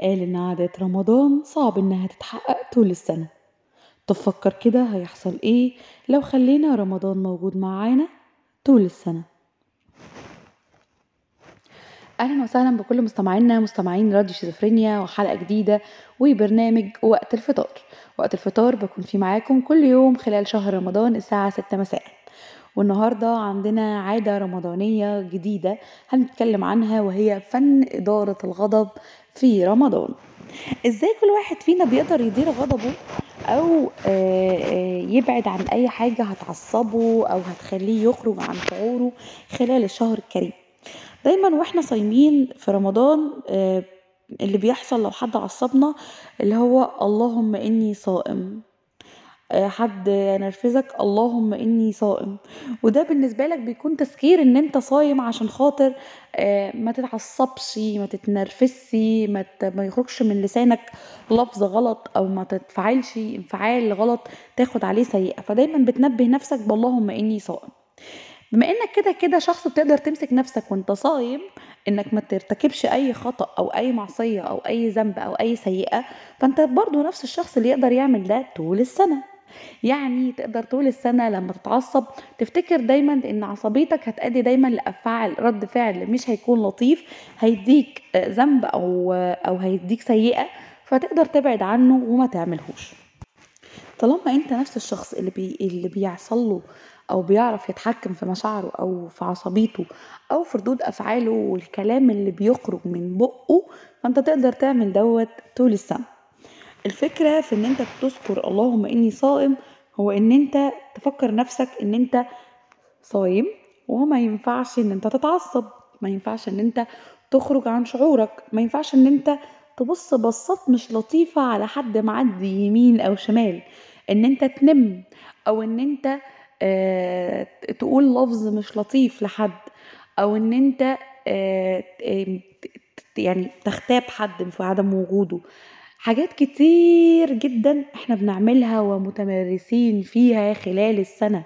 قال إن عادات رمضان صعب إنها تتحقق طول السنة. طب فكر كده هيحصل إيه لو خلينا رمضان موجود معانا طول السنة؟ أهلا وسهلا بكل مستمعينا مستمعين راديو شيزوفرينيا وحلقة جديدة وبرنامج وقت الفطار. وقت الفطار بكون فيه معاكم كل يوم خلال شهر رمضان الساعة ستة مساء. والنهاردة عندنا عادة رمضانية جديدة هنتكلم عنها وهي فن إدارة الغضب في رمضان. إزاي كل واحد فينا بيقدر يدير غضبه أو آه، آه، يبعد عن أي حاجة هتعصبه أو هتخليه يخرج عن شعوره خلال الشهر الكريم؟ دايما وإحنا صايمين في رمضان آه، اللي بيحصل لو حد عصبنا اللي هو اللهم إني صائم. آه، حد ينرفزك اللهم إني صائم. وده بالنسبة لك بيكون تذكير إن أنت صايم عشان خاطر آه، ما تتعصبش ما تتنرفزش ما, ما يخرجش من لسانك لفظ غلط أو ما تتفعلش انفعال غلط تاخد عليه سيئة. فدايما بتنبه نفسك باللهم إني صائم. بما إنك كده كده شخص بتقدر تمسك نفسك وأنت صايم إنك ما ترتكبش أي خطأ أو أي معصية أو أي ذنب أو أي سيئة فأنت برضو نفس الشخص اللي يقدر يعمل ده طول السنة. يعني تقدر طول السنة لما تتعصب تفتكر دايما إن عصبيتك هتأدي دايما لأفعال رد فعل مش هيكون لطيف هيديك ذنب أو أو هيديك سيئة فتقدر تبعد عنه وما تعملهوش. طالما أنت نفس الشخص اللي بي... اللي بيحصل له أو بيعرف يتحكم في مشاعره أو في عصبيته أو في ردود أفعاله والكلام اللي بيخرج من بقه فأنت تقدر تعمل دوت طول السنة. الفكرة في إن أنت تذكر اللهم إني صائم هو إن أنت تفكر نفسك إن أنت صايم وما ينفعش إن أنت تتعصب ما ينفعش إن أنت تخرج عن شعورك ما ينفعش إن أنت تبص بصات مش لطيفة على حد معدي يمين أو شمال. إن أنت تنم أو إن أنت آه تقول لفظ مش لطيف لحد أو إن أنت آه يعني تغتاب حد في عدم وجوده. حاجات كتير جدا إحنا بنعملها ومتمرسين فيها خلال السنة.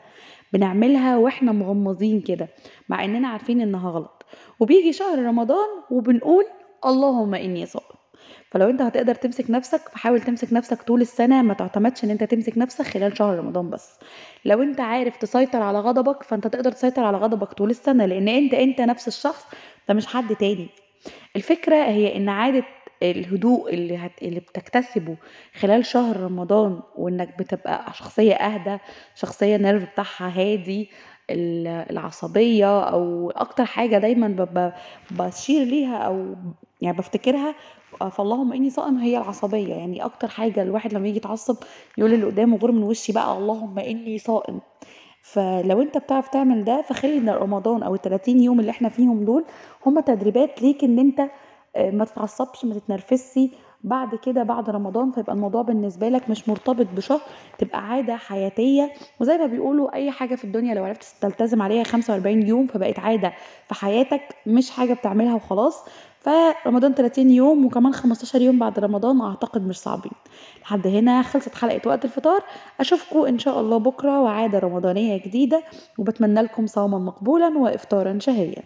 بنعملها وإحنا مغمضين كده مع إننا عارفين إنها غلط. وبيجي شهر رمضان وبنقول اللهم إني صائم. فلو أنت هتقدر تمسك نفسك فحاول تمسك نفسك طول السنة ما تعتمدش إن أنت تمسك نفسك خلال شهر رمضان بس. لو أنت عارف تسيطر على غضبك فأنت تقدر تسيطر على غضبك طول السنة لأن أنت أنت نفس الشخص ده مش حد تاني. الفكرة هي إن عادة الهدوء اللي هت... اللي بتكتسبه خلال شهر رمضان وإنك بتبقى شخصية أهدى شخصية النيرف بتاعها هادي ال- العصبية أو أكتر حاجة دايما ب... بشير ليها أو يعني بفتكرها فاللهم إني صائم هي العصبية. يعني أكتر حاجة الواحد لما يجي يتعصب يقول اللي قدامه غور من وشي بقى اللهم إني صائم. فلو أنت بتعرف تعمل ده فخلي إن رمضان أو ال 30 يوم اللي إحنا فيهم دول هم تدريبات ليك إن أنت ما تتعصبش ما تتنرفزش. بعد كده بعد رمضان فيبقى الموضوع بالنسبة لك مش مرتبط بشهر تبقى عادة حياتية. وزي ما بيقولوا أي حاجة في الدنيا لو عرفت تلتزم عليها 45 يوم فبقت عادة في حياتك مش حاجة بتعملها وخلاص. فرمضان 30 يوم وكمان 15 يوم بعد رمضان أعتقد مش صعبين. لحد هنا خلصت حلقة وقت الفطار. أشوفكم إن شاء الله بكرة وعادة رمضانية جديدة. وبتمنى لكم صوما مقبولا وافطارا شهيا